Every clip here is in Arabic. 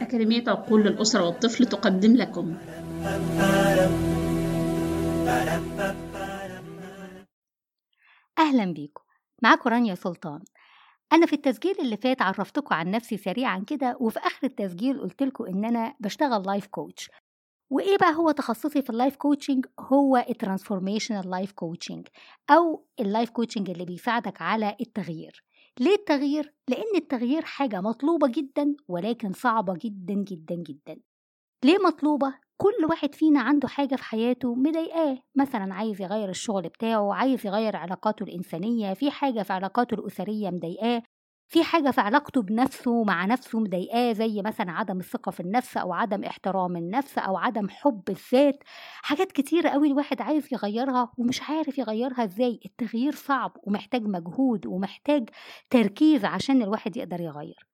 أكاديمية عقول للأسرة والطفل تقدم لكم. أهلا بيكم. معاكم رانيا سلطان. أنا في التسجيل اللي فات عرفتكم عن نفسي سريعا كده وفي آخر التسجيل قلت لكم إن أنا بشتغل life coach وإيه بقى هو تخصصي في ال life coaching هو ال transformational life coaching أو ال life coaching اللي بيساعدك على التغيير. ليه التغيير؟ لأن التغيير حاجة مطلوبة جدا ولكن صعبة جدا جدا جدا ليه مطلوبة؟ كل واحد فينا عنده حاجة في حياته مضايقاه مثلا عايز يغير الشغل بتاعه عايز يغير علاقاته الإنسانية في حاجة في علاقاته الأسرية مضايقاه في حاجة في علاقته بنفسه مع نفسه مضايقاه زي مثلا عدم الثقة في النفس أو عدم احترام النفس أو عدم حب الذات. حاجات كتيرة قوي الواحد عايز يغيرها ومش عارف يغيرها إزاي. التغيير صعب ومحتاج مجهود ومحتاج تركيز عشان الواحد يقدر يغير.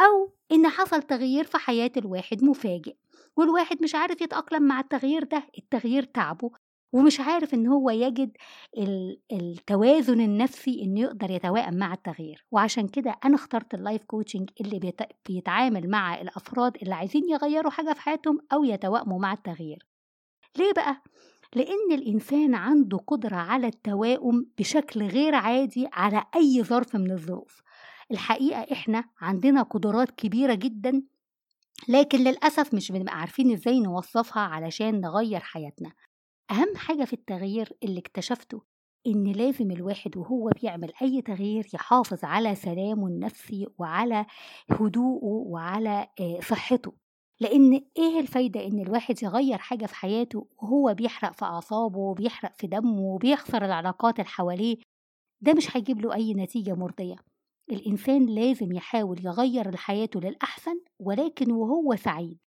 أو إن حصل تغيير في حياة الواحد مفاجئ والواحد مش عارف يتأقلم مع التغيير ده. التغيير تعبه. ومش عارف إن هو يجد التوازن النفسي إنه يقدر يتوائم مع التغيير. وعشان كده أنا اخترت ال life coaching اللي بيتعامل مع الأفراد اللي عايزين يغيروا حاجة في حياتهم أو يتوائموا مع التغيير. ليه بقى؟ لأن الإنسان عنده قدرة على التوائم بشكل غير عادي على أي ظرف من الظروف. الحقيقة إحنا عندنا قدرات كبيرة جدا لكن للأسف مش بنبقى عارفين إزاي نوظفها علشان نغير حياتنا. أهم حاجة في التغيير اللي اكتشفته إن لازم الواحد وهو بيعمل أي تغيير يحافظ على سلامه النفسي وعلى هدوءه وعلى صحته. لأن إيه الفايدة إن الواحد يغير حاجة في حياته وهو بيحرق في أعصابه وبيحرق في دمه وبيخسر العلاقات اللي حواليه؟ ده مش هيجيب له أي نتيجة مرضية. الإنسان لازم يحاول يغير حياته للأحسن ولكن وهو سعيد.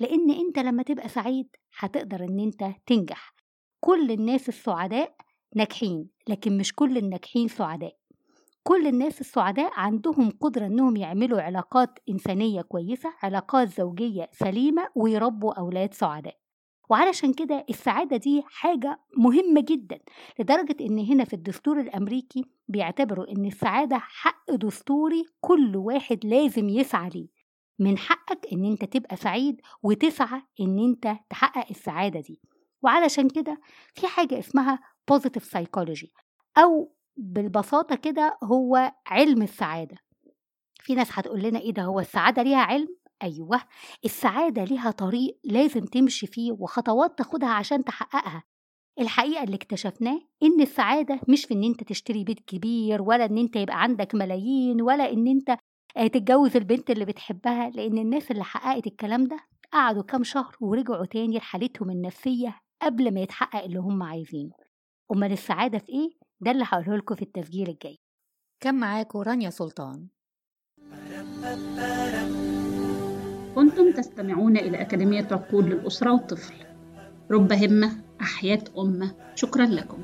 لأن أنت لما تبقى سعيد هتقدر إن أنت تنجح. كل الناس السعداء ناجحين لكن مش كل الناجحين سعداء. كل الناس السعداء عندهم قدرة إنهم يعملوا علاقات إنسانية كويسة علاقات زوجية سليمة ويربوا أولاد سعداء. وعلشان كده السعادة دي حاجة مهمة جدا لدرجة إن هنا في الدستور الأمريكي بيعتبروا إن السعادة حق دستوري كل واحد لازم يسعى ليه. من حقك إن أنت تبقى سعيد وتسعى إن أنت تحقق السعادة دي. وعلشان كده في حاجة اسمها positive psychology أو بالبساطة كده هو علم السعادة. في ناس هتقول لنا إيه ده؟ هو السعادة ليها علم؟ أيوه. السعادة ليها طريق لازم تمشي فيه وخطوات تاخدها عشان تحققها. الحقيقة اللي اكتشفناه إن السعادة مش في إن أنت تشتري بيت كبير ولا إن أنت يبقى عندك ملايين ولا إن أنت تتجوز البنت اللي بتحبها لأن الناس اللي حققت الكلام ده قعدوا كام شهر ورجعوا تاني لحالتهم النفسية قبل ما يتحقق اللي هم عايزينه. أمال السعادة في إيه؟ ده اللي هقوله لكم في التسجيل الجاي. كان معاكم رانيا سلطان. كنتم تستمعون إلى أكاديمية عقول للأسرة والطفل. رب همة أحياء أمة. شكرا لكم.